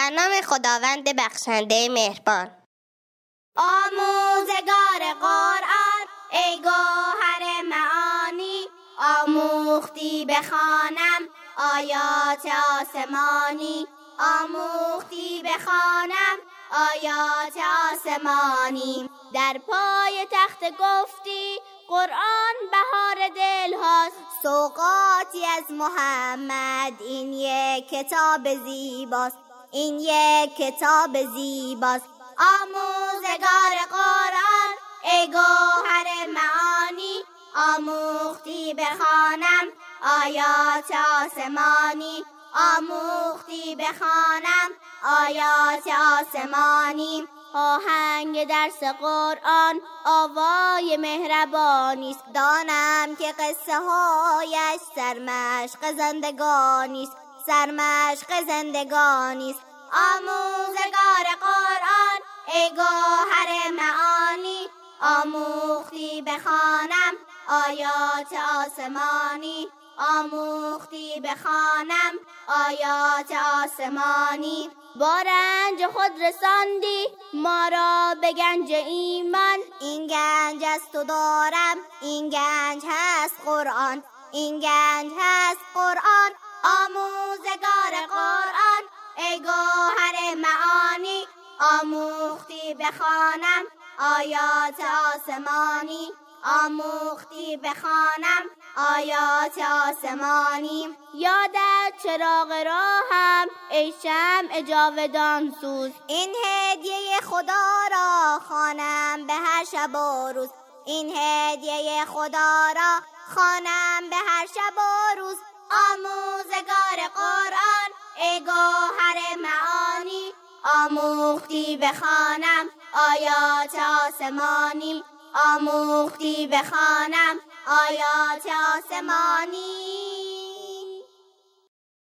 به نام خداوند بخشنده مهربان. آموزگار قرآن ای گوهر معانی آموختی بخوانم آیات آسمانی. آموختی بخوانم آیات آسمانی. در پای تخت گفتی قرآن بهار دل هاست. سوقاتی از محمد این یک کتاب زیباست. این یک کتاب زیباست. آموزگار قرآن ای گوهر معانی آموختی بخوانم آیات آسمانی. آموختی بخوانم آیات آسمانی. آهنگ درس قرآن آوای مهربانی است دانم که قصه هایش سرمشق زندگانی است سرمشق زندگانی است. آموزگار قرآن ای گوهر معانی. آموختی بخوانم آیات آسمانی. آموختی بخوانم آیات آسمانی. با رنج خود رساندی ما را به گنج ایمان. این گنج از تو دارم این گنج هست قرآن. این گنج هست قرآن. آموزگار قرآن. ای گوهر معانی آموختی بخوانم. آیات آسمانی آموختی بخوانم. آیات آسمانی. یادت چراغ راهم ای شمع جاودان سوز. این هدیه خدا را خوانم به هر شب و روز. این هدیه خدا را خوانم به هر شب و روز. قرآن ای گوهر معانی آموختی بخوانم آیات آسمانی. آموختی بخوانم آیات آسمانی.